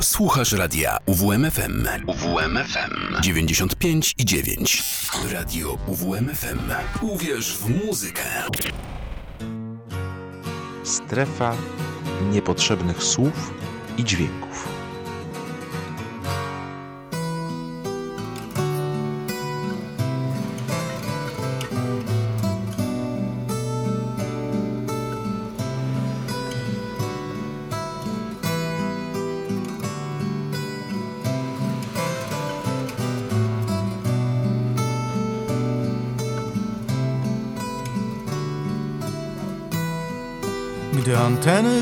Słuchasz radia UWMFM. UWMFM 95 i 9. Radio UWMFM. Uwierz w muzykę. Strefa niepotrzebnych słów i dźwięków.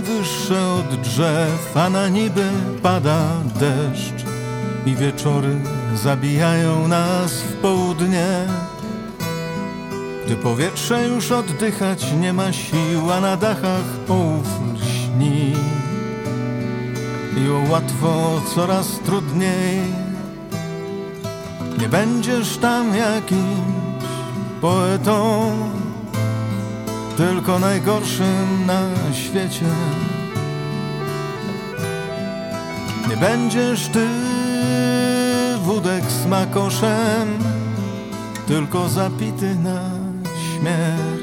Wyższe od drzew, a na niby pada deszcz i wieczory zabijają nas w południe. Gdy powietrze już oddychać nie ma sił, a na dachach połów lśni i o łatwo coraz trudniej. Nie będziesz tam jakimś poetą tylko najgorszym na świecie. Nie będziesz ty wódek smakoszem, tylko zapity na śmierć.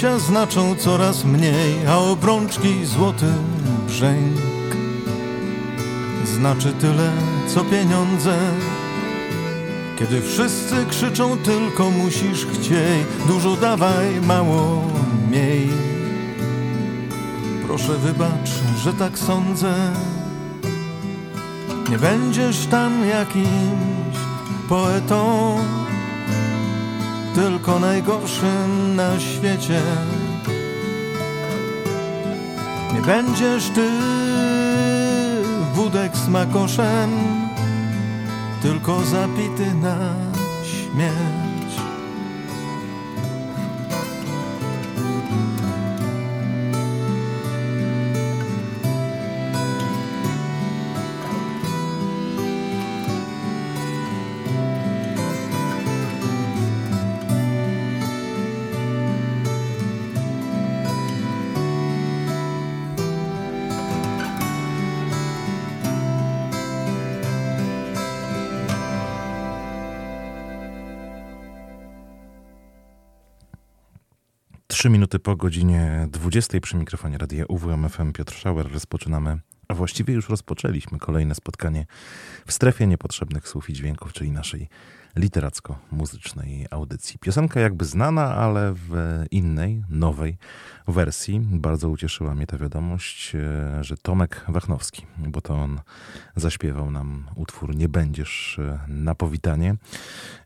Pojęcia znaczą coraz mniej, a obrączki złoty brzęk znaczy tyle, co pieniądze. Kiedy wszyscy krzyczą tylko musisz chciej, dużo dawaj, mało miej. Proszę wybacz, że tak sądzę. Nie będziesz tam jakimś poetą tylko najgorszym na świecie. Nie będziesz ty wódek smakoszem, tylko zapity na śmierć. Trzy minuty po godzinie 20 przy mikrofonie radia UWMFM Piotr Schauer. Rozpoczynamy, a właściwie już rozpoczęliśmy kolejne spotkanie w strefie niepotrzebnych słów i dźwięków, czyli naszej literacko-muzycznej audycji. Piosenka jakby znana, ale w innej, nowej wersji. Bardzo ucieszyła mnie ta wiadomość, e, że Tomek Wachnowski, bo to on zaśpiewał nam utwór Nie będziesz e, na powitanie,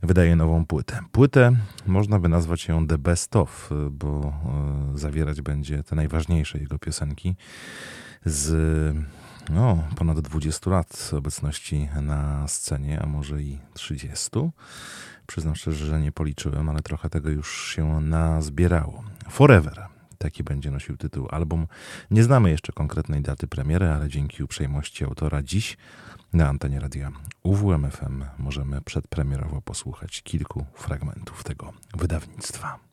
wydaje nową płytę. Płytę można by nazwać ją The Best Of, e, bo zawierać będzie te najważniejsze jego piosenki z no, ponad 20 lat obecności na scenie, a może i 30. Przyznam szczerze, że nie policzyłem, ale trochę tego już się nazbierało. Forever. Taki będzie nosił tytuł album. Nie znamy jeszcze konkretnej daty premiery, ale dzięki uprzejmości autora dziś na antenie radia UWMFM możemy przedpremierowo posłuchać kilku fragmentów tego wydawnictwa.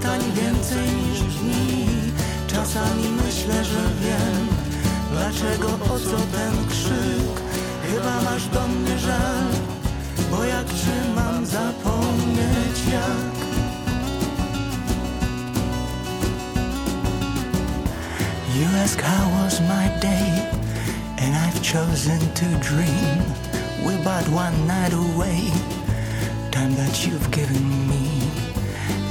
Pytań więcej niż dni Czasami myślę, że wiem Dlaczego, o co ten krzyk Chyba masz do mnie żal Bo jak cię mam zapomnieć jak You ask how was my day, and I've chosen to dream. We're but one night away, time that you've given me.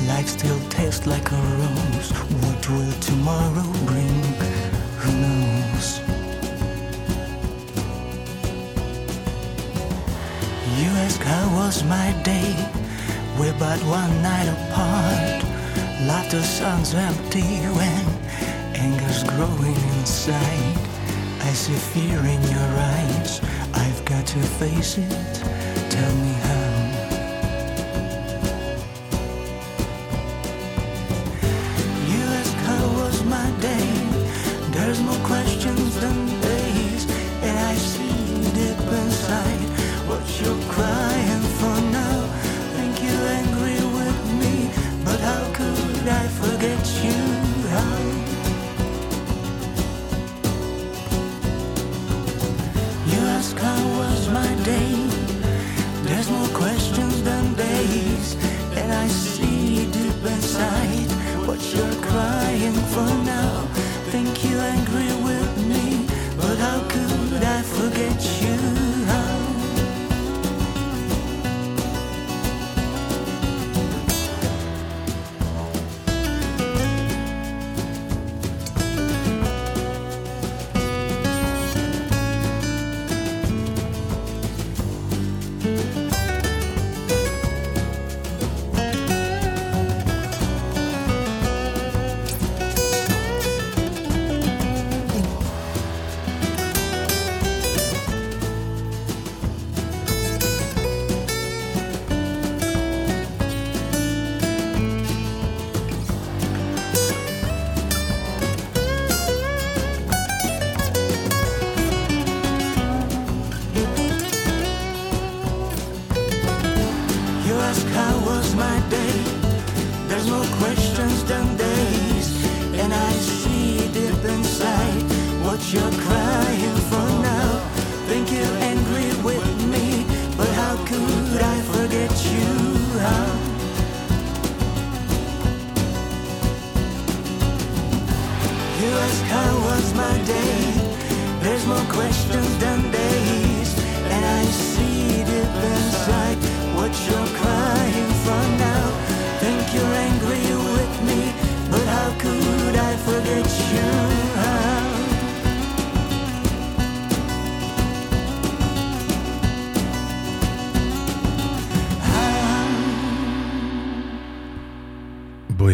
Life still tastes like a rose. What will tomorrow bring? Who knows? You ask how was my day, we're but one night apart. Laughter sounds empty when anger's growing inside. I see fear in your eyes. I've got to face it.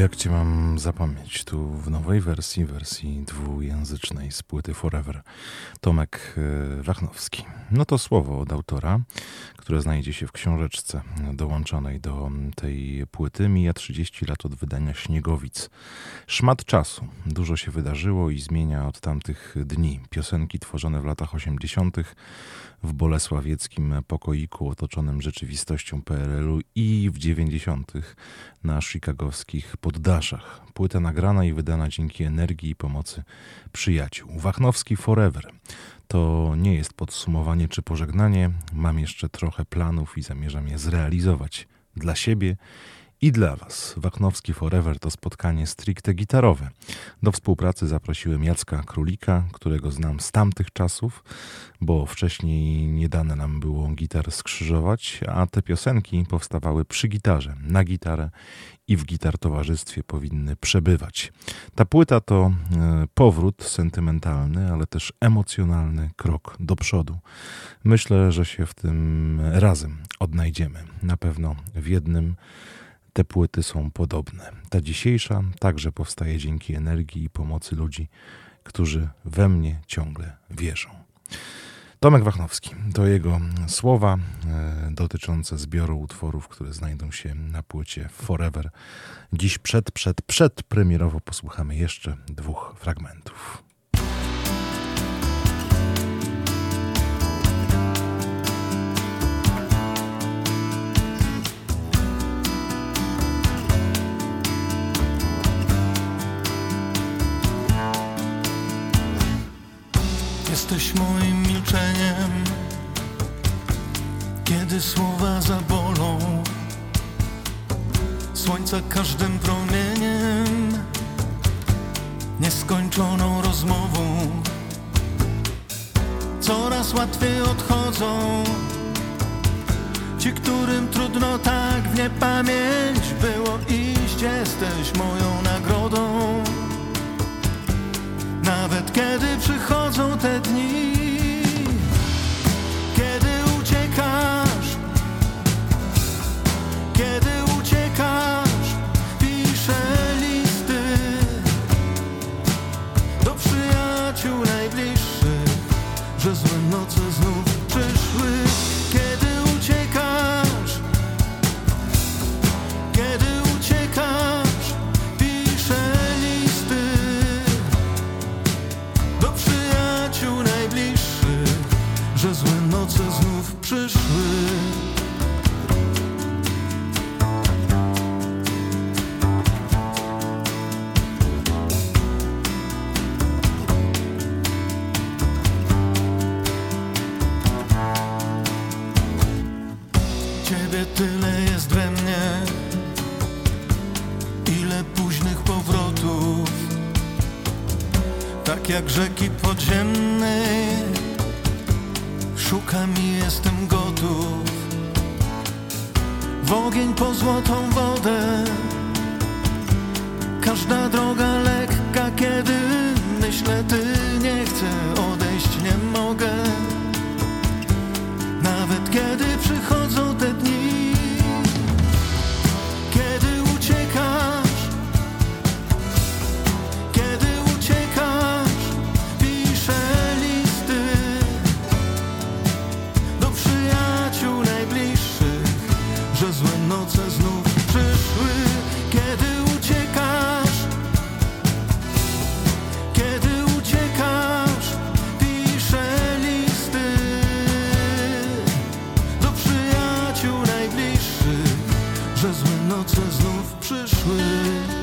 Jak cię mam zapomnieć, tu w nowej wersji, wersji dwujęzycznej z płyty Forever, Tomek e, Wachnowski. No to słowo od autora, które znajdzie się w książeczce dołączonej do tej płyty. Mija 30 lat od wydania Śniegowic. Szmat czasu. Dużo się wydarzyło i zmienia od tamtych dni. Piosenki tworzone w latach 80. w bolesławieckim pokoiku otoczonym rzeczywistością PRL-u i w 90. na chicagowskich poddaszach. Płyta nagrana i wydana dzięki energii i pomocy przyjaciół. Wachnowski Forever. To nie jest podsumowanie czy pożegnanie. Mam jeszcze trochę planów i zamierzam je zrealizować dla siebie i dla Was. Wachnowski Forever to spotkanie stricte gitarowe. Do współpracy zaprosiłem Jacka Królika, którego znam z tamtych czasów, bo wcześniej nie dane nam było gitar skrzyżować, a te piosenki powstawały przy gitarze, na gitarę i w gitar towarzystwie powinny przebywać. Ta płyta to e, powrót sentymentalny, ale też emocjonalny krok do przodu. Myślę, że się w tym razem odnajdziemy. Na pewno w jednym te płyty są podobne. Ta dzisiejsza także powstaje dzięki energii i pomocy ludzi, którzy we mnie ciągle wierzą. Tomek Wachnowski to jego słowa e, dotyczące zbioru utworów, które znajdą się na płycie Forever. Dziś przed, przed, przed premierowo posłuchamy jeszcze dwóch fragmentów. Jesteś moim milczeniem, kiedy słowa zabolą. Słońca każdym promieniem, nieskończoną rozmową. Coraz łatwiej odchodzą ci, którym trudno tak w niepamięć było iść. Jesteś moją nagrodą. Nawet kiedy przychodzą że złe noce znów przyszły.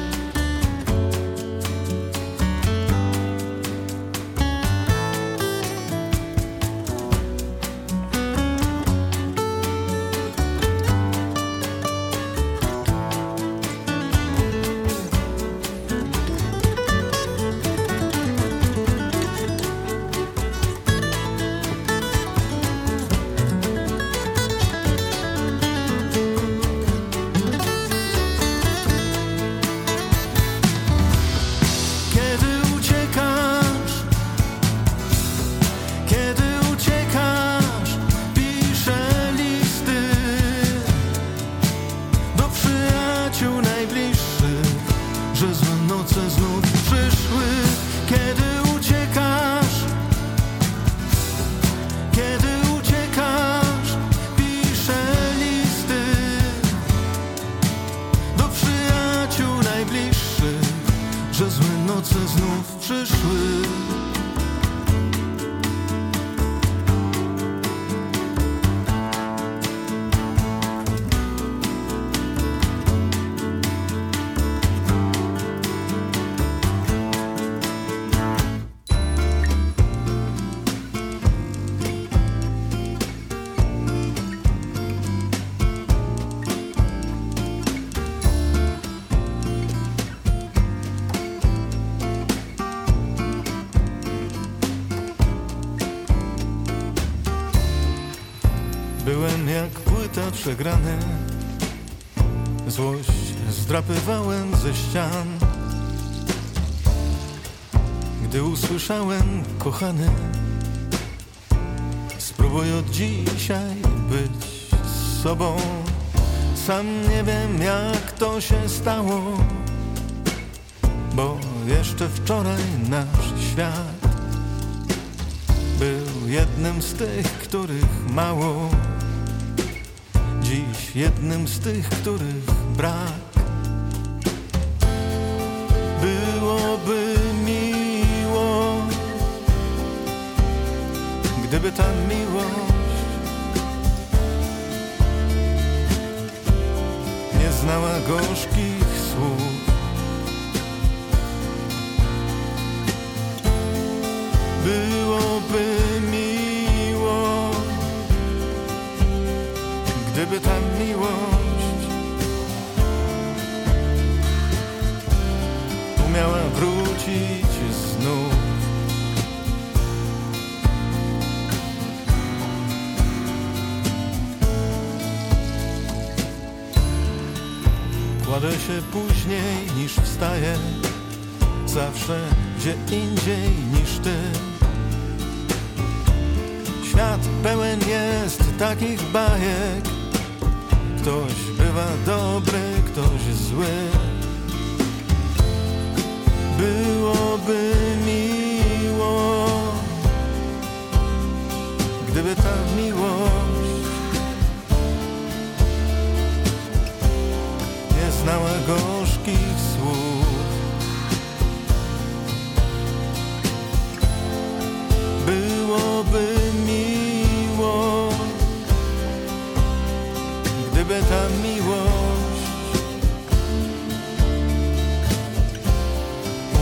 Płyta przegrany Złość zdrapywałem ze ścian. Gdy usłyszałem kochany Spróbuj od dzisiaj być sobą. Sam nie wiem jak to się stało Bo jeszcze wczoraj nasz świat Był jednym z tych, których mało Dziś jednym z tych, których brak. Byłoby miło Gdyby ta miłość Nie znała gorzkich słów. Byłoby Gdyby ta miłość. Umiała wrócić znów. Kładę się później niż wstaję Zawsze gdzie indziej niż ty. Świat pełen jest takich bajek Ktoś bywa dobry, ktoś zły. Byłoby miło Gdyby ta miłość Nie znała gorzkich ta miłość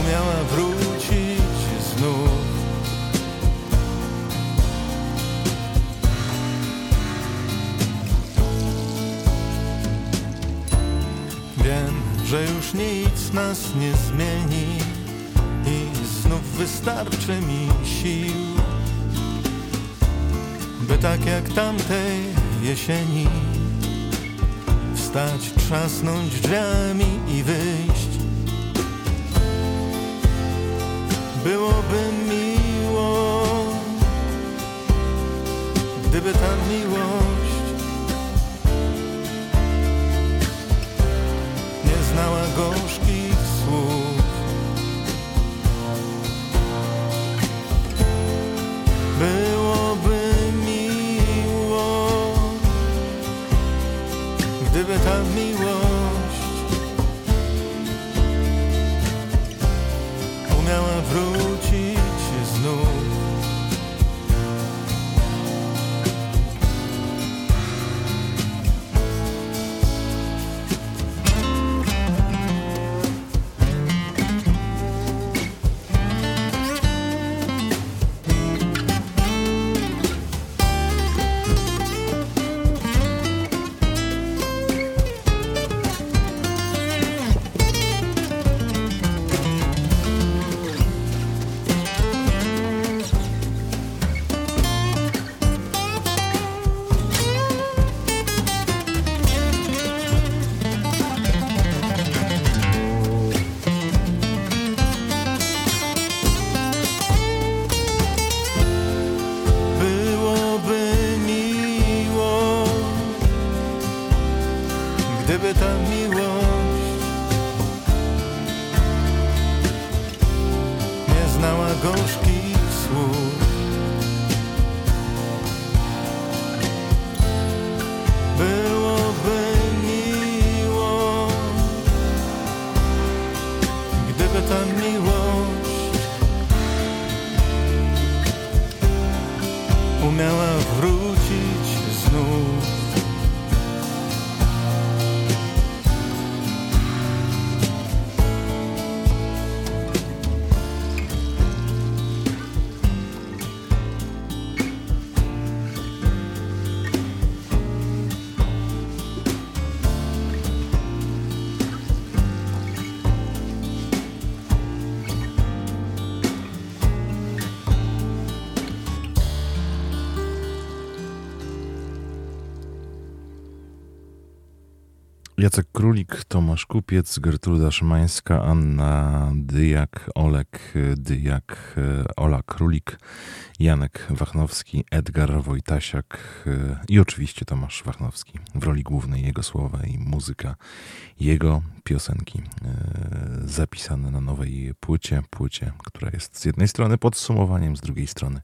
Umiała wrócić znów. Wiem, że już nic nas nie zmieni I znów wystarczy mi sił By tak jak tamtej jesieni Wstać, trzasnąć drzwiami i wyjść. Byłoby miło Gdyby ta miłość Jacek Królik, Tomasz Kupiec, Gertruda Szymańska, Anna Dyjak, Olek Dyjak, Ola Królik, Janek Wachnowski, Edgar Wojtasiak i oczywiście Tomasz Wachnowski. W roli głównej jego słowa i muzyka jego piosenki e, zapisane na nowej płycie, płycie, która jest z jednej strony podsumowaniem, z drugiej strony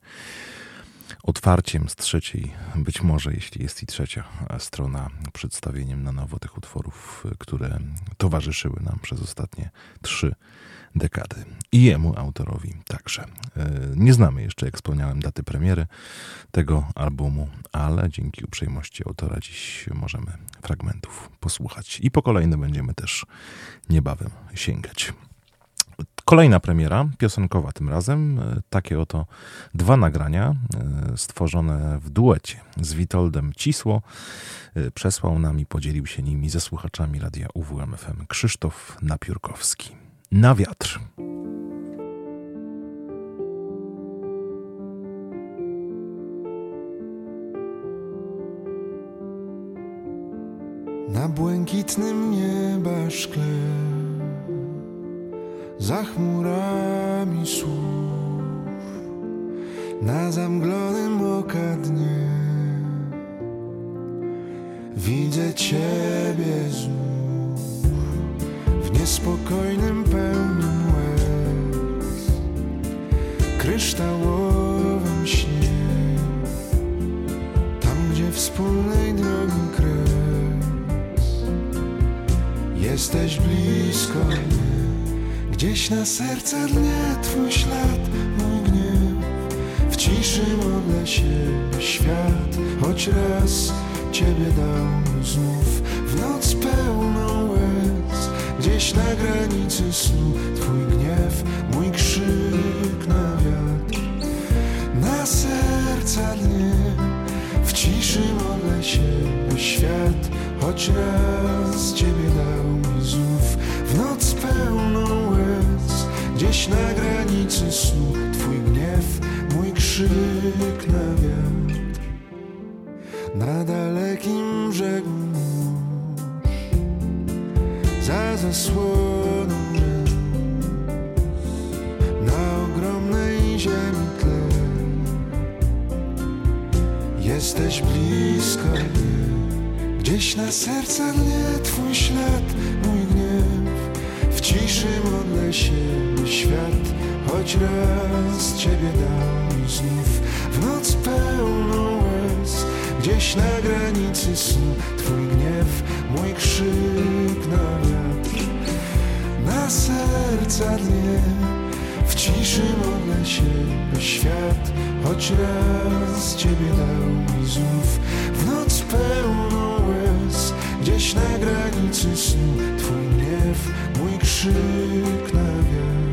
otwarciem z trzeciej, być może jeśli jest i trzecia strona, przedstawieniem na nowo tych utworów, które towarzyszyły nam przez ostatnie trzy dekady. I jemu, autorowi, także. E, nie znamy jeszcze, jak wspomniałem, daty premiery tego albumu, ale dzięki uprzejmości autora dziś możemy fragmentów posłuchać. I po kolejne będziemy też niebawem sięgać. Kolejna premiera, piosenkowa tym razem. E, takie oto dwa nagrania e, stworzone w duecie z Witoldem Cisło. E, przesłał nam i podzielił się nimi ze słuchaczami radia UWMFM Krzysztof Napiórkowski. Na wiatr. Na błękitnym nieba szkle za chmurami słów na zamglonym oka dnie widzę Ciebie znów w niespokojnym pełnym łez kryształowym śnie. Tam gdzie wspólnej drogi kres jesteś blisko mnie Gdzieś na serce dnie Twój ślad, mój gniew. W ciszy modlę się świat Choć raz Ciebie dał znów. W noc pełną łez Gdzieś na granicy snu. Twój gniew, mój krzyk na wiatr. Na serca dnie W ciszy modlę się świat Choć raz Ciebie dał znów. W noc pełną Gdzieś na granicy snu Twój gniew, mój krzyk na wiatr. Na dalekim brzegu mórz Za zasłoną Na ogromnej ziemi tle Jesteś blisko mnie. Gdzieś na serca mnie Twój ślad, mój ciszy modlę się świat, choć raz Ciebie dał znów w noc pełną łez. Gdzieś na granicy snu Twój gniew, mój krzyk na wiatr. Na serca dnie w ciszy modlę się, by świat choć raz Ciebie dał mi znów w noc pełną łez. Gdzieś na granicy snu Twój gniew, krzyknę, wiem.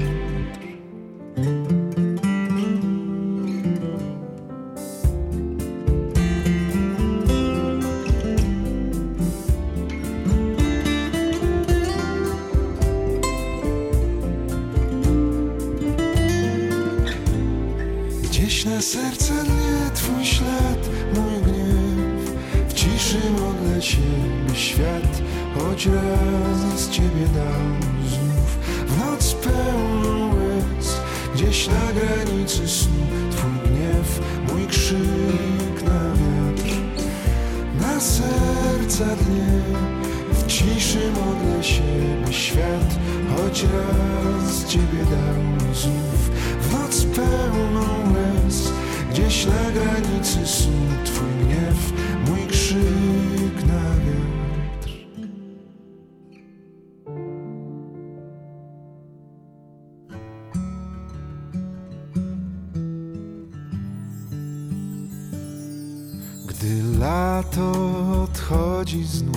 Mój krzyk na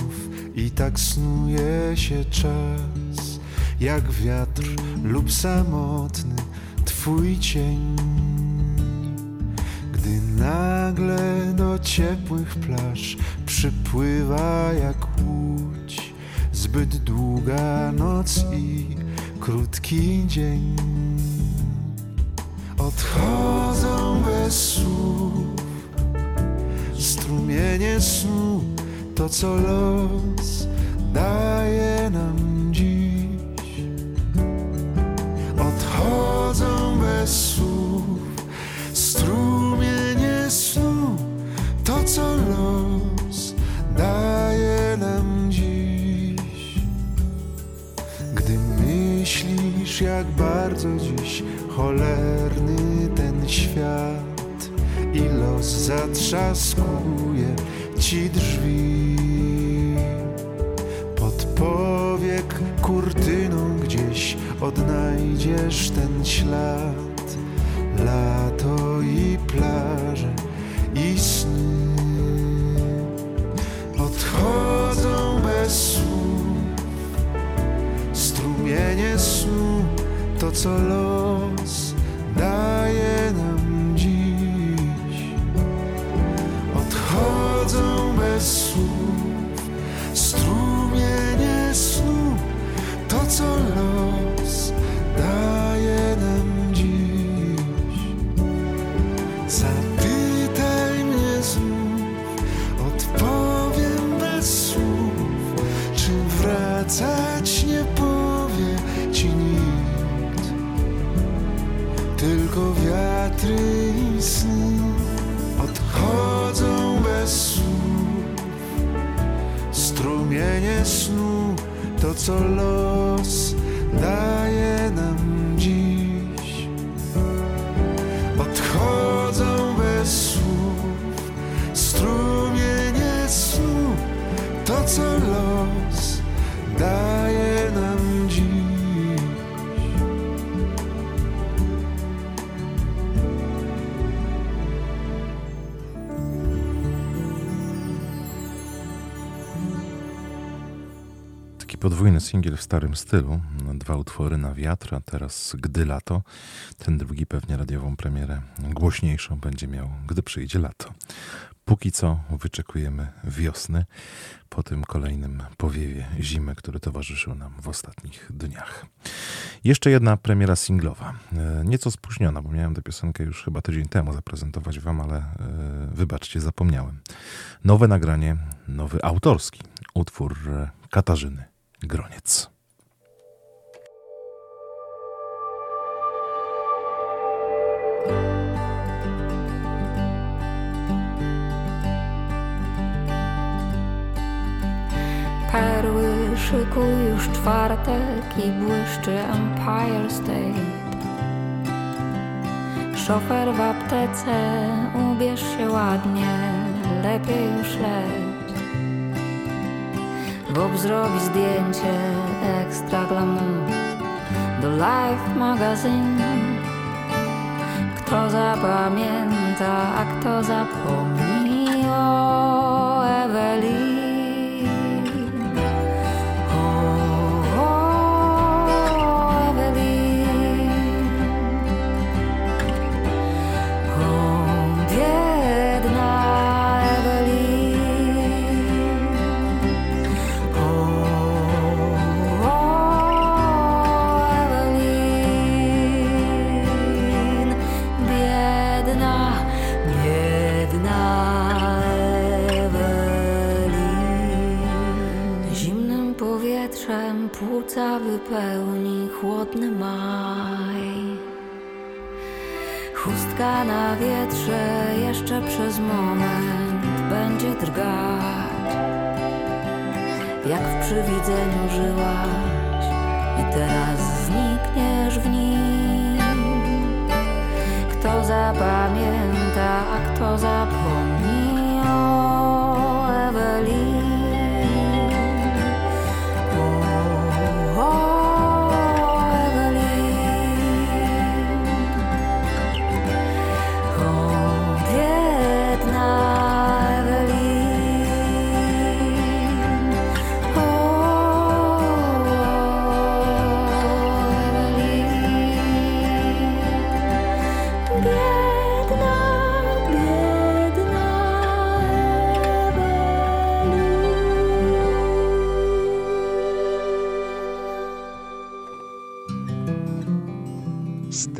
wiatr. się czas, jak wiatr lub samotny Twój cień. Gdy nagle do ciepłych plaż przypływa jak łódź, zbyt długa noc i krótki dzień. Odchodzą bez słów strumienie snu, to co los daje nam dziś. Odchodzą bez słów strumienie snu, to co los daje nam dziś. Gdy myślisz, jak bardzo dziś cholerny ten świat i los zatrzaskuje ci drzwi. Pod powiek kurtyną gdzieś odnajdziesz ten ślad. Lato i plaże i sny odchodzą bez słów. Strumienie snu to co los daje nam wiatry i sny odchodzą bez słów. Strumienie snu to co los daje nam dziś odchodzą bez słów. Strumienie snu to co los podwójny singiel w starym stylu. Dwa utwory na wiatr, a teraz Gdy lato. Ten drugi pewnie radiową premierę głośniejszą będzie miał, gdy przyjdzie lato. Póki co wyczekujemy wiosny po tym kolejnym powiewie zimy, który towarzyszył nam w ostatnich dniach. Jeszcze jedna premiera singlowa. E, Nieco spóźniona, bo miałem tę piosenkę już chyba tydzień temu zaprezentować wam, ale e, wybaczcie, zapomniałem. Nowe nagranie, nowy autorski utwór e, Katarzyny Groniec. Perły szykuj już czwartek i błyszczy Empire State. Szofer w aptece, ubierz się ładnie, lepiej już leć. Bob zrobi zdjęcie ekstra glamour do Life Magazine. Kto zapamięta, a kto zapomni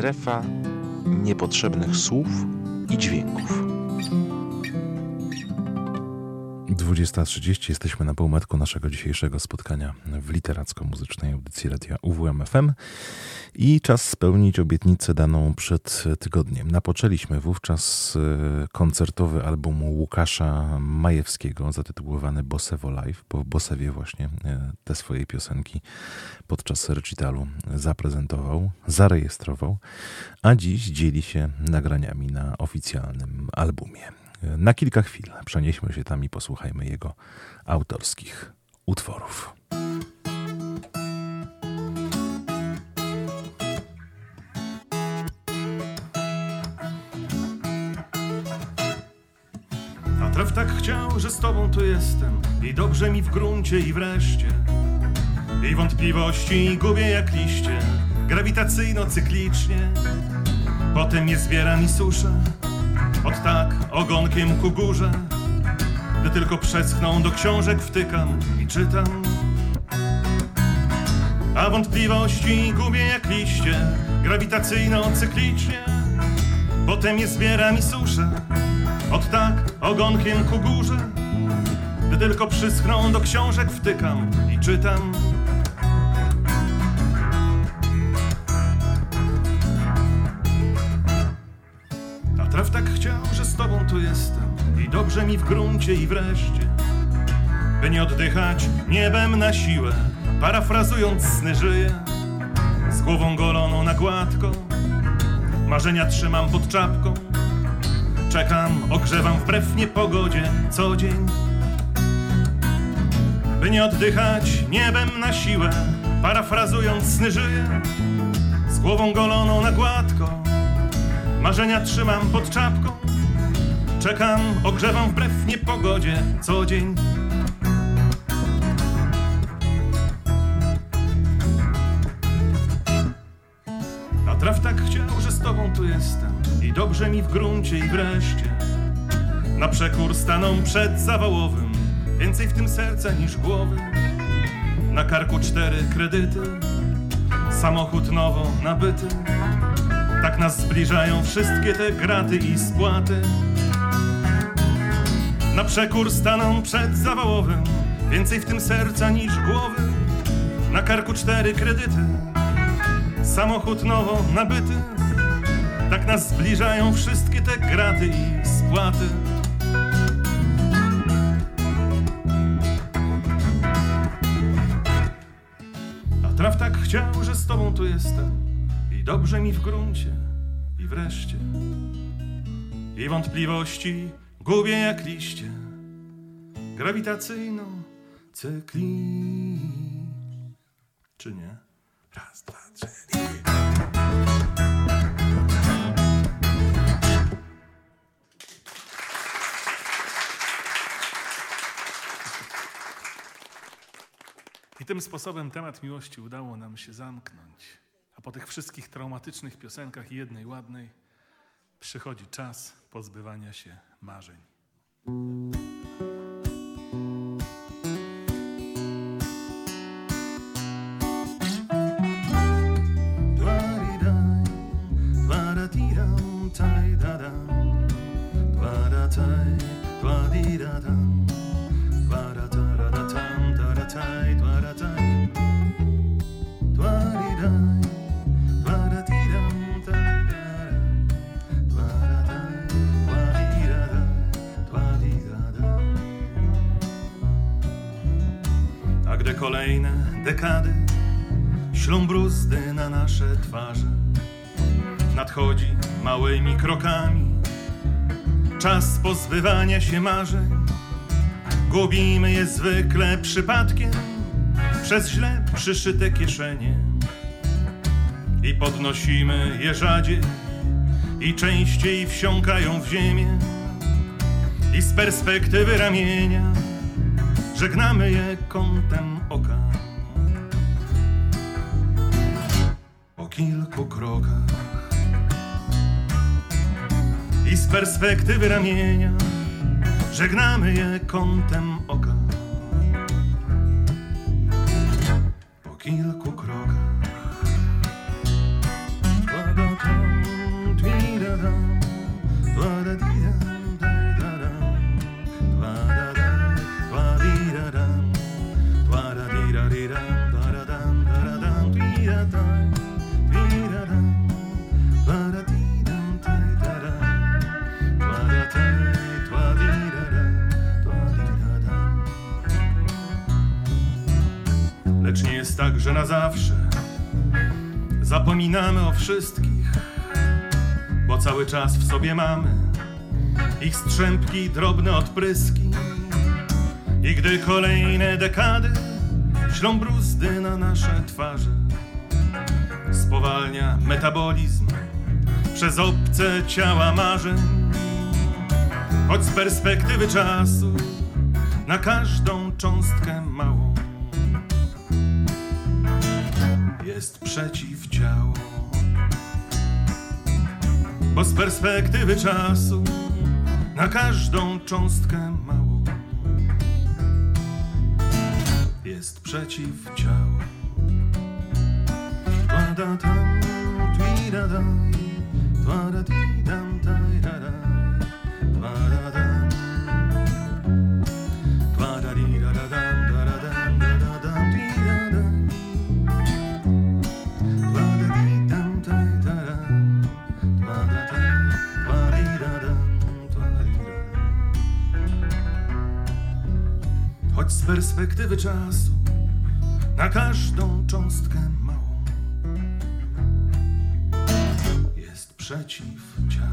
Strefa niepotrzebnych słów i dźwięków. 20.30 jesteśmy na półmetku naszego dzisiejszego spotkania w literacko-muzycznej audycji Radia UWMFM i czas spełnić obietnicę daną przed tygodniem. Napoczęliśmy wówczas e, koncertowy album Łukasza Majewskiego zatytułowany Bosewo Live, bo w Bosewie właśnie e, te swoje piosenki podczas recitalu zaprezentował, zarejestrował, a dziś dzieli się nagraniami na oficjalnym albumie. Na kilka chwil przenieśmy się tam i posłuchajmy jego autorskich utworów. Traf tak chciał, że z tobą tu jestem i dobrze mi w gruncie i wreszcie. I wątpliwości gubię jak liście, grawitacyjno-cyklicznie. Potem je zbieram i suszę, od tak ogonkiem ku górze. Gdy tylko przeschną do książek wtykam i czytam. A wątpliwości gubię jak liście, grawitacyjno-cyklicznie. Potem je zbieram i suszę, od tak ogonkiem ku górze. Gdy tylko przyschną do książek wtykam i czytam. A traf tak chciał, że z tobą tu jestem i dobrze mi w gruncie i wreszcie. By nie oddychać niebem na siłę, parafrazując sny żyję. Z głową goloną na gładko, marzenia trzymam pod czapką. Czekam, ogrzewam wbrew niepogodzie co dzień. By nie oddychać niebem na siłę, parafrazując sny żyję. Z głową goloną na gładko, marzenia trzymam pod czapką. Czekam, ogrzewam wbrew niepogodzie co dzień. Traf tak chciał, że z tobą tu jestem i dobrze mi w gruncie i wreszcie. Na przekór staną przed zawałowym, więcej w tym serca niż głowy. Na karku cztery kredyty, samochód nowo nabyty. Tak nas zbliżają wszystkie te graty i spłaty. Na przekór staną przed zawałowym, więcej w tym serca niż głowy. Na karku cztery kredyty, samochód nowo nabyty. Tak nas zbliżają wszystkie te graty i spłaty. A traf tak chciał, że z tobą tu jestem i dobrze mi w gruncie i wreszcie. I wątpliwości gubię jak liście grawitacyjną cykli. Czy nie? Raz, dwa, I tym sposobem temat miłości udało nam się zamknąć. A po tych wszystkich traumatycznych piosenkach i jednej ładnej przychodzi czas pozbywania się marzeń. Dekady. Ślą bruzdy na nasze twarze, nadchodzi małymi krokami. Czas pozbywania się marzeń. Gubimy je zwykle przypadkiem. Przez źle przyszyte kieszenie. I podnosimy je rzadziej. I częściej wsiąkają w ziemię. I z perspektywy ramienia żegnamy je kątem Po krokach i z perspektywy ramienia żegnamy je kątem cały czas w sobie mamy ich strzępki, drobne odpryski. I gdy kolejne dekady ślą bruzdy na nasze twarze, spowalnia metabolizm przez obce ciała marzeń. Choć z perspektywy czasu na każdą cząstkę małą jest przeciwciało. Bo z perspektywy czasu na każdą cząstkę małą jest przeciwciało. Twa-da-dam, twi-da-dam, twa-da-di-dam, taj-da-dam, twa-da-dam. Z perspektywy czasu na każdą cząstkę małą jest przeciwciało.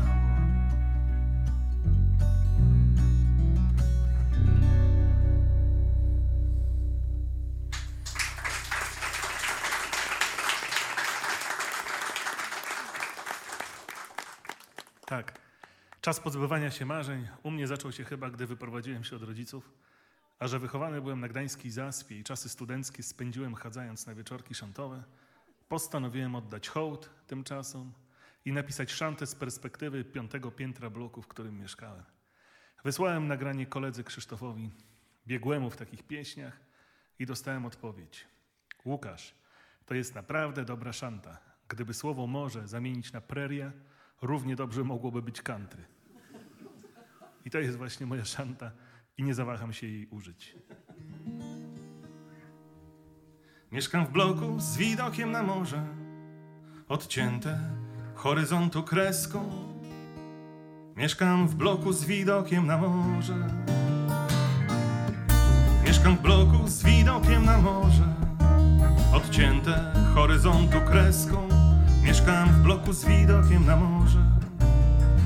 Tak. Czas pozbywania się marzeń u mnie zaczął się chyba, gdy wyprowadziłem się od rodziców, a że wychowany byłem na gdańskiej zaspie i czasy studenckie spędziłem chadzając na wieczorki szantowe, postanowiłem oddać hołd tym czasom i napisać szantę z perspektywy piątego piętra bloku, w którym mieszkałem. Wysłałem nagranie koledze Krzysztofowi, biegłemu w takich pieśniach i dostałem odpowiedź. Łukasz, to jest naprawdę dobra szanta. Gdyby słowo morze zamienić na prerię, równie dobrze mogłoby być country. I to jest właśnie moja szanta nie zawaham się jej użyć. Mieszkam w bloku z widokiem na morze, odcięte horyzontu kreską. Mieszkam w bloku z widokiem na morze. Mieszkam w bloku z widokiem na morze, odcięte horyzontu kreską. Mieszkam w bloku z widokiem na morze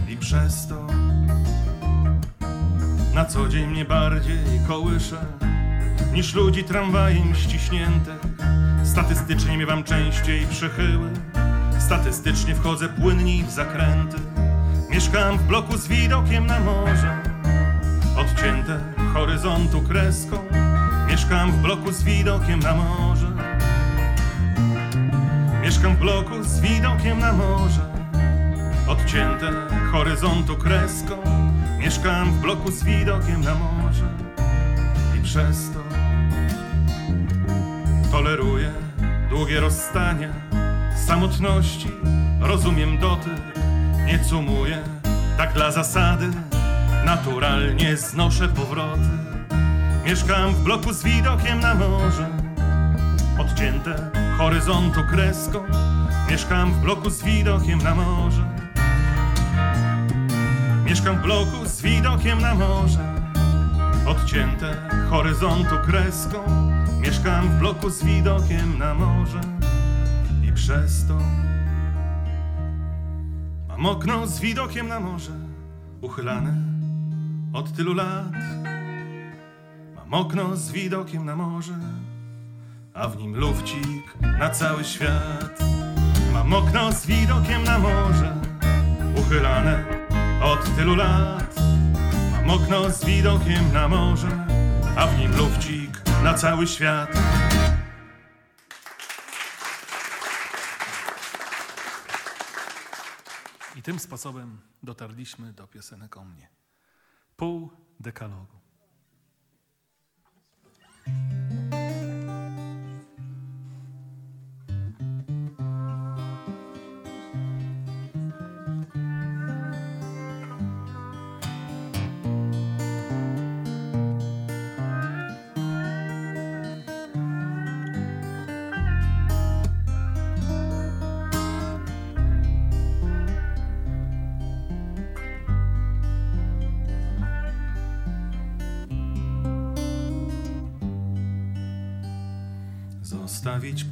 i przez to na co dzień mnie bardziej kołysze niż ludzi tramwajem ściśniętych. Statystycznie miewam częściej przechyły, statystycznie wchodzę płynniej w zakręty. Mieszkam w bloku z widokiem na morze, odcięte horyzontu kreską. Mieszkam w bloku z widokiem na morze. Mieszkam w bloku z widokiem na morze, odcięte horyzontu kreską. Mieszkam w bloku z widokiem na morze i przez to toleruję długie rozstania, samotności, rozumiem dotyk, nie cumuję, tak dla zasady, naturalnie znoszę powroty. Mieszkam w bloku z widokiem na morze, odcięte horyzontu kreską. Mieszkam w bloku z widokiem na morze. Mieszkam w bloku z widokiem na morze, odcięte horyzontu kreską. Mieszkam w bloku z widokiem na morze i przez to mam okno z widokiem na morze, uchylane od tylu lat. Mam okno z widokiem na morze, a w nim lufcik na cały świat. Mam okno z widokiem na morze, uchylane od tylu lat. Mam okno z widokiem na morze, a w nim lufcik na cały świat. I tym sposobem dotarliśmy do piosenek o mnie. Pół dekalogu.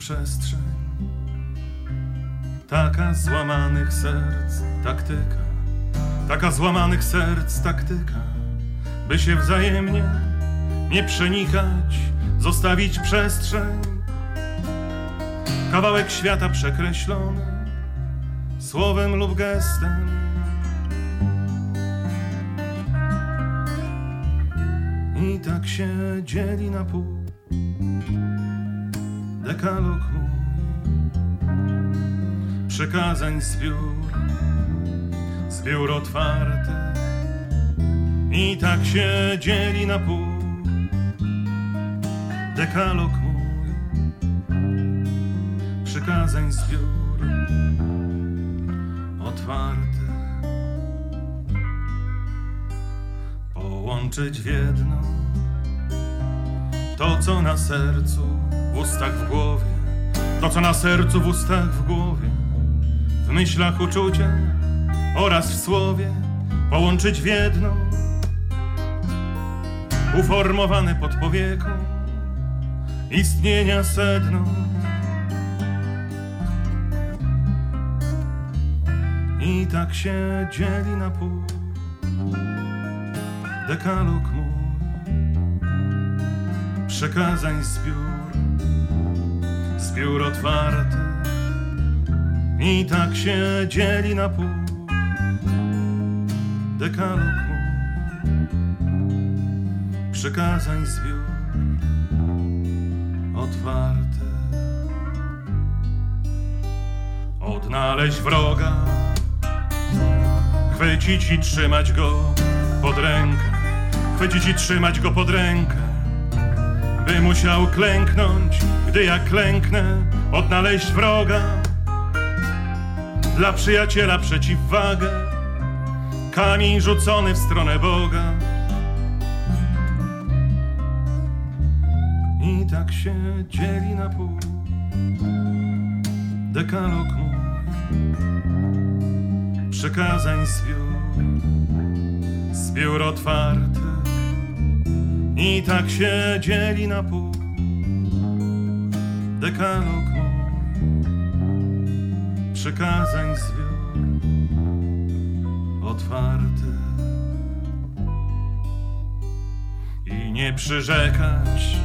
Przestrzeń. Taka złamanych serc taktyka, taka złamanych serc taktyka, by się wzajemnie nie przenikać, zostawić przestrzeń. Kawałek świata przekreślony słowem lub gestem. I tak się dzieli na pół dekalog mój przykazań zbiór, zbiór otwarty. I tak się dzieli na pół dekalog mój przykazań zbiór otwarty. Połączyć w jedno to, co na sercu, ustach, w głowie, to, co na sercu, w ustach, w głowie, w myślach, uczuciach oraz w słowie, połączyć w jedno, uformowane pod powieką istnienia sedno. I tak się dzieli na pół dekalog mój przekazań zbiór, zbiór otwarty. I tak się dzieli na pół dekalog przekazań zbiór otwarty. Odnaleźć wroga, chwycić i trzymać go pod rękę, chwycić i trzymać go pod rękę, by musiał klęknąć, gdy ja klęknę, odnaleźć wroga, dla przyjaciela przeciwwagę, kamień rzucony w stronę Boga. I tak się dzieli na pół. Dekalog mój. Przekazań zbiór, zbiór otwarty. I tak się dzieli na pół dekalog mój przekazań zbiór otwarty. I nie przyrzekać,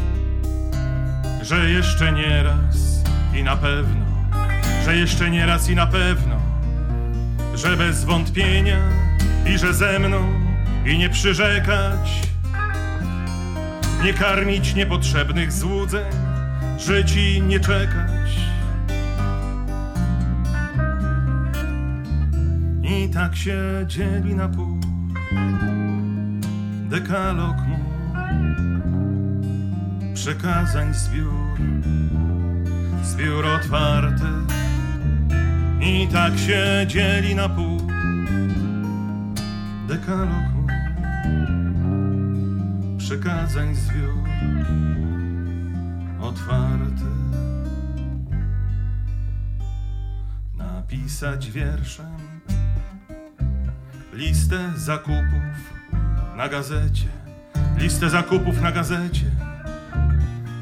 że jeszcze nie raz i na pewno, że jeszcze nie raz i na pewno, że bez wątpienia i że ze mną i nie przyrzekać, nie karmić niepotrzebnych złudzeń, i nie czekać. I tak się dzieli na pół dekalog mój przekazań zbiór, zbiór otwarty. I tak się dzieli na pół dekalog mój przekazań zbiór otwarty. Napisać wierszem listę zakupów na gazecie, listę zakupów na gazecie,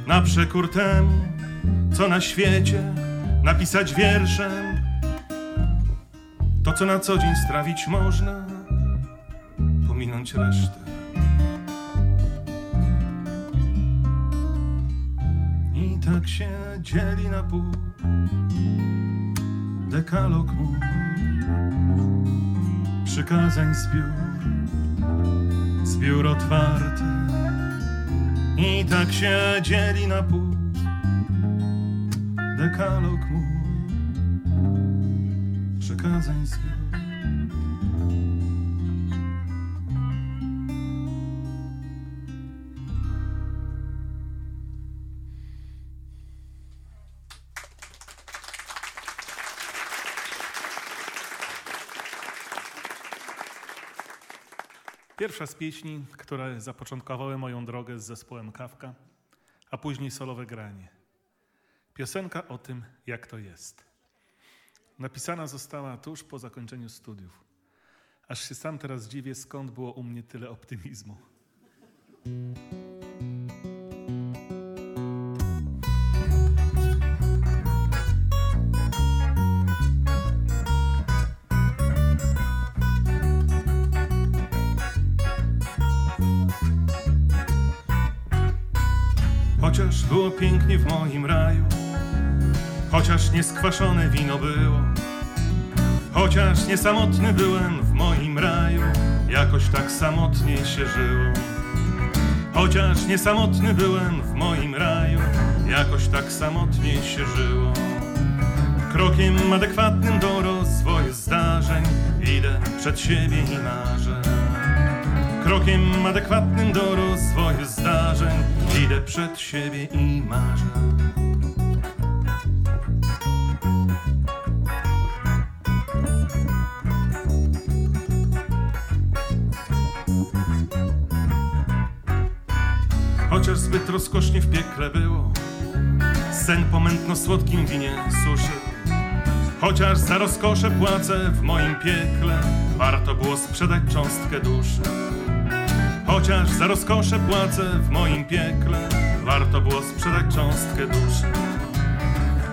na przekór temu, co na świecie, napisać wierszem to, co na co dzień strawić można, pominąć resztę. Tak się dzieli na pół dekalog mój przykazań zbiór, zbiór otwarty. I tak się dzieli na pół dekalog mój przykazań zbiór. Pierwsza z pieśni, które zapoczątkowały moją drogę z zespołem Kawka, a później solowe granie. Piosenka o tym, jak to jest. Napisana została tuż po zakończeniu studiów. Aż się sam teraz dziwię, skąd było u mnie tyle optymizmu. Chociaż było pięknie w moim raju, chociaż nieskwaszone wino było, chociaż niesamotny byłem w moim raju, jakoś tak samotnie się żyło. Chociaż niesamotny byłem w moim raju, jakoś tak samotnie się żyło. Krokiem adekwatnym do rozwoju zdarzeń idę przed siebie i marzę. Krokiem adekwatnym do rozwoju zdarzeń idę przed siebie i marzę. Chociaż zbyt rozkosznie w piekle było, sen po mętno-słodkim winie suszył. Chociaż za rozkosze płacę w moim piekle, warto było sprzedać cząstkę duszy. Chociaż za rozkosze płacę w moim piekle, warto było sprzedać cząstkę duszy.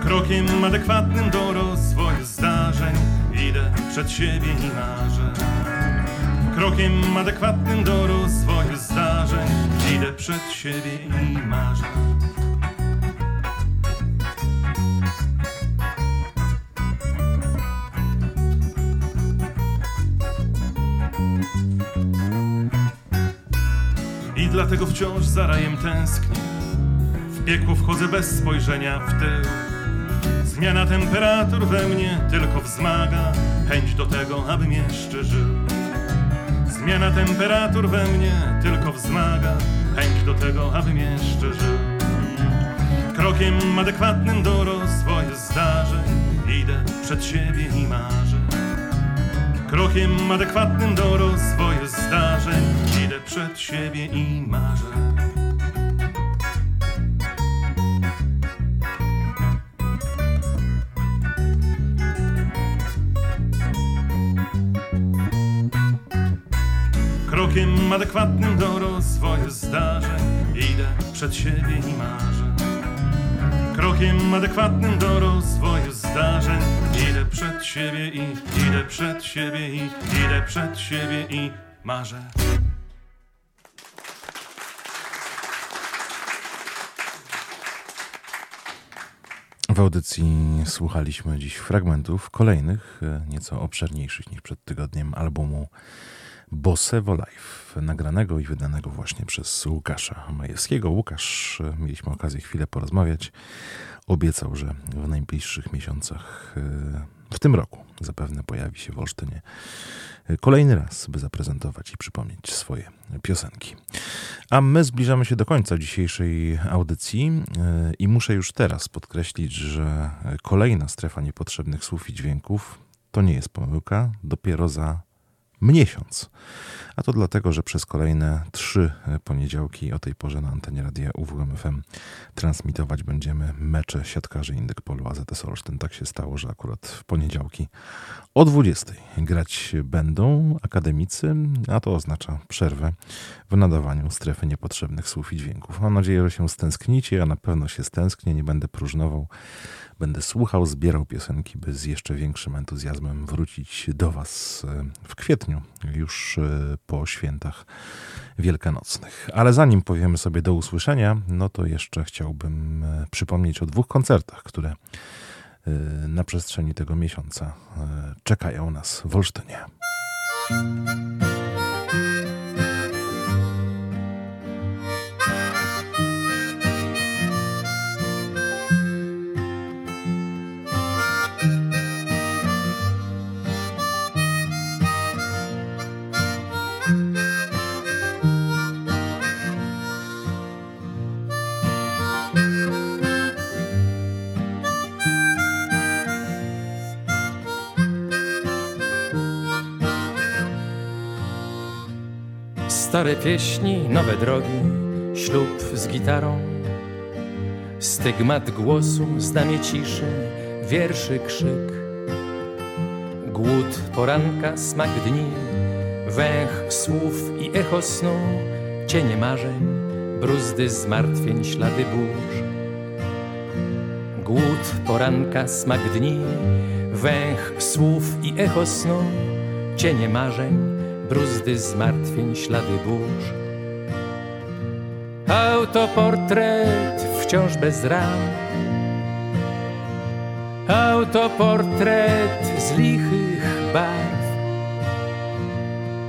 Krokiem adekwatnym do rozwoju zdarzeń idę przed siebie i marzę. Krokiem adekwatnym do rozwoju zdarzeń idę przed siebie i marzę. Dlatego wciąż za rajem tęsknię. W piekło wchodzę bez spojrzenia w tył. Zmiana temperatur we mnie tylko wzmaga chęć do tego, abym jeszcze żył. Zmiana temperatur we mnie tylko wzmaga chęć do tego, abym jeszcze żył. Krokiem adekwatnym do rozwoju zdarzeń idę przed siebie i marzę. Krokiem adekwatnym do rozwoju zdarzeń idę przed siebie i marzę. Krokiem adekwatnym do rozwoju zdarzeń idę przed siebie i marzę. Krokiem adekwatnym do rozwoju zdarzeń idę przed siebie i idę przed siebie i idę przed siebie i marzę. W audycji słuchaliśmy dziś fragmentów kolejnych, e, nieco obszerniejszych niż przed tygodniem albumu Bossevo Life, nagranego i wydanego właśnie przez Łukasza Majewskiego. Łukasz, e, mieliśmy okazję chwilę porozmawiać, obiecał, że w najbliższych miesiącach e, w tym roku zapewne pojawi się w Olsztynie kolejny raz, by zaprezentować i przypomnieć swoje piosenki. A my zbliżamy się do końca dzisiejszej audycji i muszę już teraz podkreślić, że kolejna strefa niepotrzebnych słów i dźwięków to nie jest pomyłka, dopiero za miesiąc. A to dlatego, że przez kolejne trzy poniedziałki o tej porze na antenie radia UWMFM transmitować będziemy mecze siatkarzy Indykpolu AZS Olsztyn. Tak się stało, że akurat w poniedziałki o 20 grać będą akademicy, a to oznacza przerwę w nadawaniu strefy niepotrzebnych słów i dźwięków. Mam nadzieję, że się stęsknicie, ja na pewno się stęsknię, nie będę próżnował. Będę słuchał, zbierał piosenki, by z jeszcze większym entuzjazmem wrócić do Was w kwietniu, już po świętach wielkanocnych. Ale zanim powiemy sobie do usłyszenia, no to jeszcze chciałbym przypomnieć o dwóch koncertach, które na przestrzeni tego miesiąca czekają nas w Olsztynie. Stare pieśni, nowe drogi, ślub z gitarą. Stygmat głosu, znamie ciszy, wierszy krzyk. Głód poranka, smak dni, węch słów i echo snu, cienie marzeń, bruzdy zmartwień, ślady burz. Głód poranka, smak dni, węch słów i echo snu, cienie marzeń, bruzdy zmartwień, ślady burz. Autoportret wciąż bez ram. Autoportret z lichych barw.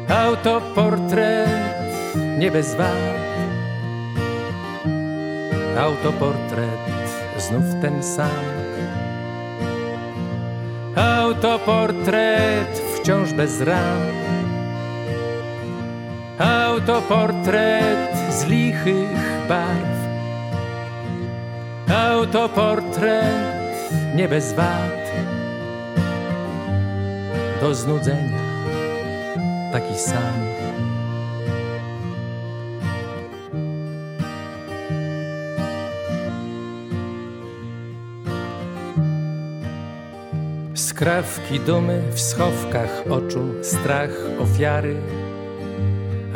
Autoportret nie bez wad. Autoportret znów ten sam. Autoportret wciąż bez ram. Autoportret z lichych barw. Autoportret nie bez wad. Do znudzenia taki sam. Skrawki dumy w schowkach oczu, strach ofiary,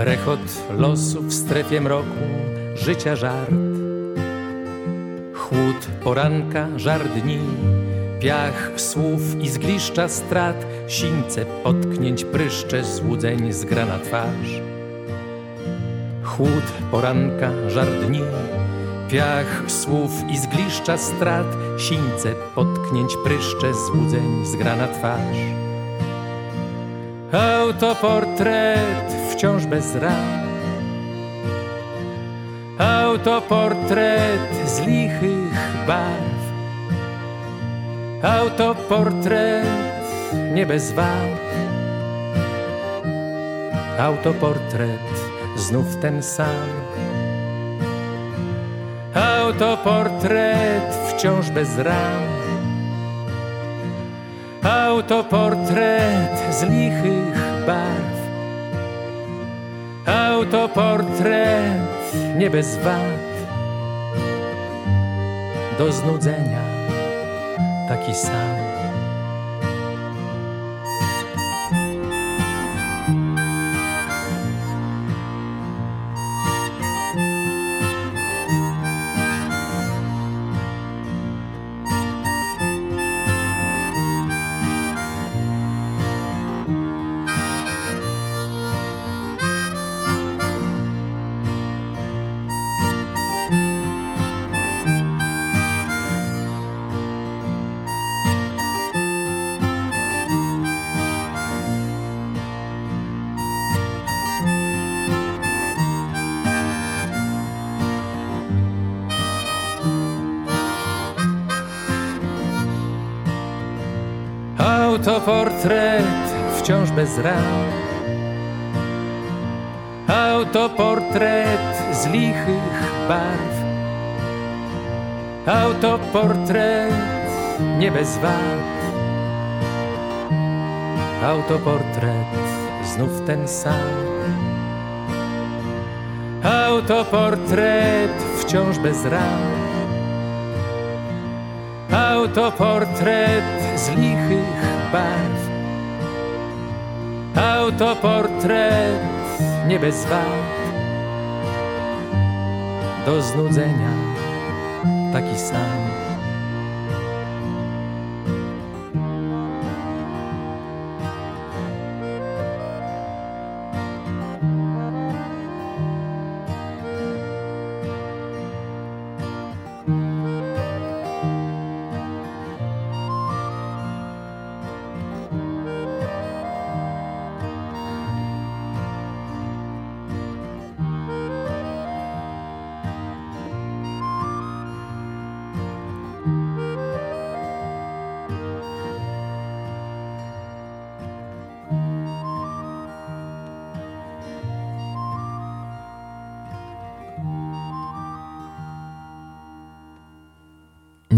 rechot losu w strefie mroku, życia żart. Chłód poranka, żar dni, piach słów i zgliszcza strat, sińce potknięć, pryszcze złudzeń zgra na twarz. Chłód poranka, żar dni, Piach słów i zgliszcza strat, sińce potknięć, pryszcze złudzeń zgra na twarz. Autoportret wciąż bez ram. Autoportret z lichych barw. Autoportret nie bez wad. Autoportret znów ten sam Autoportret wciąż bez ram. Autoportret z lichych barw. Autoportret nie bez wad. Do znudzenia taki sam. Autoportret wciąż bez ram. Autoportret z lichych barw. Autoportret nie bez wad. Autoportret znów ten sam. Autoportret wciąż bez ram. Autoportret z lichych barw. Autoportret nie bez wad. Do znudzenia taki sam.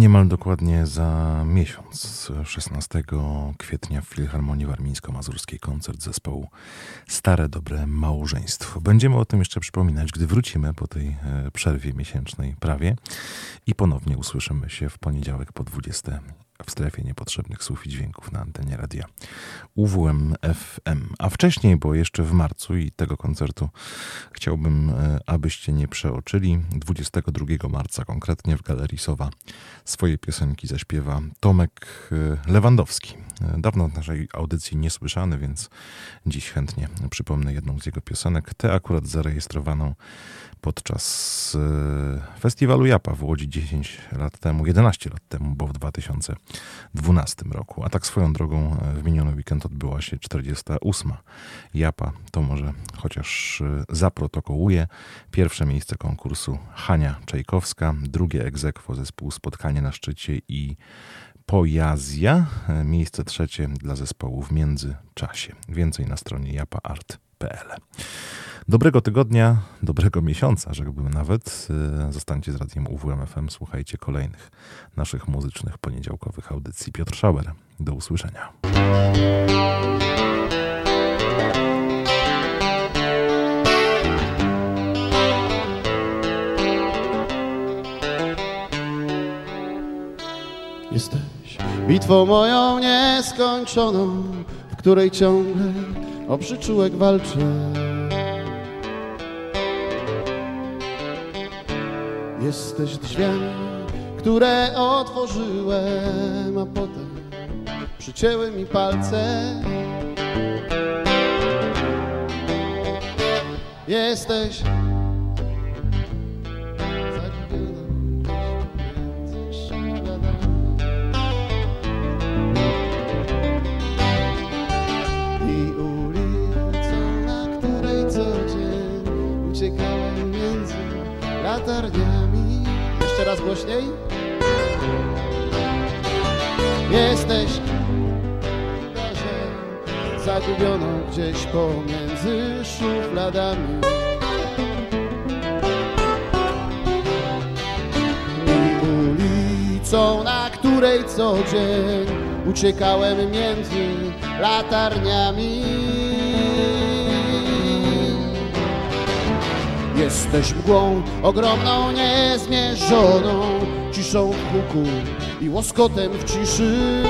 Niemal dokładnie za miesiąc, 16 kwietnia w Filharmonii Warmińsko-Mazurskiej koncert zespołu Stare Dobre Małżeństwo. Będziemy o tym jeszcze przypominać, gdy wrócimy po tej e, przerwie miesięcznej prawie i ponownie usłyszymy się w poniedziałek po 20 muzyka w strefie niepotrzebnych słów i dźwięków na antenie radia UWM FM. A wcześniej, bo jeszcze w marcu i tego koncertu chciałbym, e, abyście nie przeoczyli. 22 marca konkretnie w Galerii Sowa swoje piosenki zaśpiewa Tomek e, Lewandowski. E, dawno w naszej audycji niesłyszany, więc dziś chętnie przypomnę jedną z jego piosenek. Tę akurat zarejestrowaną podczas e, festiwalu Japa w Łodzi 10 lat temu, 11 lat temu, bo w 2012 roku. A tak swoją drogą e, w miniony weekend odbyła się 48. Japa. To może chociaż e, zaprotokołuje. Pierwsze miejsce konkursu Hania Czajkowska, drugie egzekwo zespół Spotkanie na szczycie i Pojazja, miejsce trzecie dla zespołu w międzyczasie. Więcej na stronie Dobrego tygodnia, dobrego miesiąca, rzekłbym nawet. Y, zostańcie z radiem UWMFM, słuchajcie kolejnych naszych muzycznych poniedziałkowych audycji. Piotr Schauer, do usłyszenia. Jesteś bitwą moją nieskończoną, w której ciągle o przyczółek walczę. Jesteś drzwiami, które otworzyłem, a potem przycięły mi palce. Jesteś raz głośniej. Jesteś zagubioną gdzieś pomiędzy szufladami. Ulicą, na której co dzień uciekałem między latarniami. Jesteś mgłą ogromną, niezmierzoną, ciszą w huku i łoskotem w ciszy.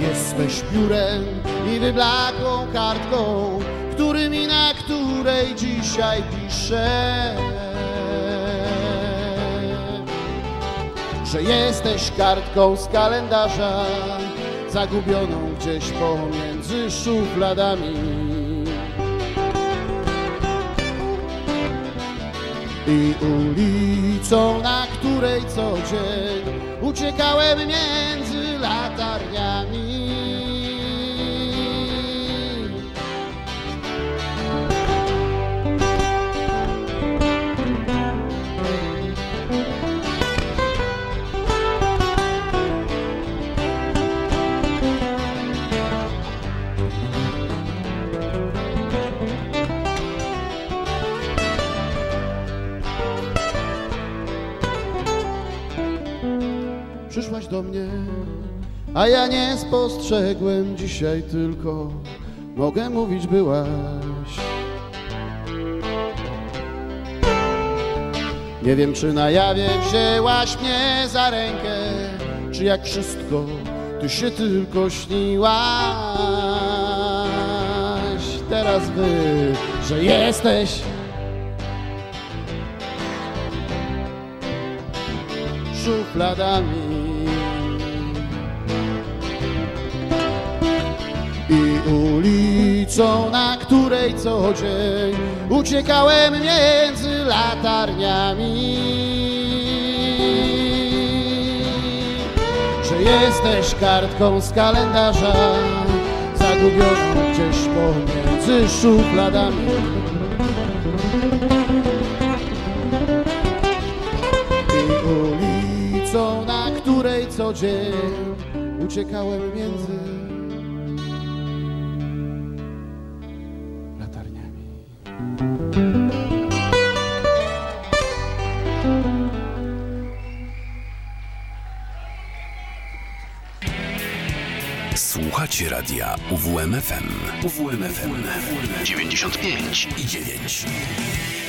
Jesteś piórem i wyblakłą kartką, którymi na której dzisiaj piszę. Że jesteś kartką z kalendarza, zagubioną gdzieś pomiędzy szufladami. I ulicą, na której co dzień uciekałem między latarniami. A ja nie spostrzegłem dzisiaj tylko. Mogę mówić, byłaś. Nie wiem, czy na jawie wzięłaś mnie za rękę, czy jak wszystko, ty się tylko śniłaś. Teraz wy, że jesteś szufladami. Ulicą, na której co dzień uciekałem między latarniami. Że jesteś kartką z kalendarza, zagubioną gdzieś pomiędzy szufladami. I ulicą, na której co dzień uciekałem między radia UWMFM. UWMFM 95 i 9.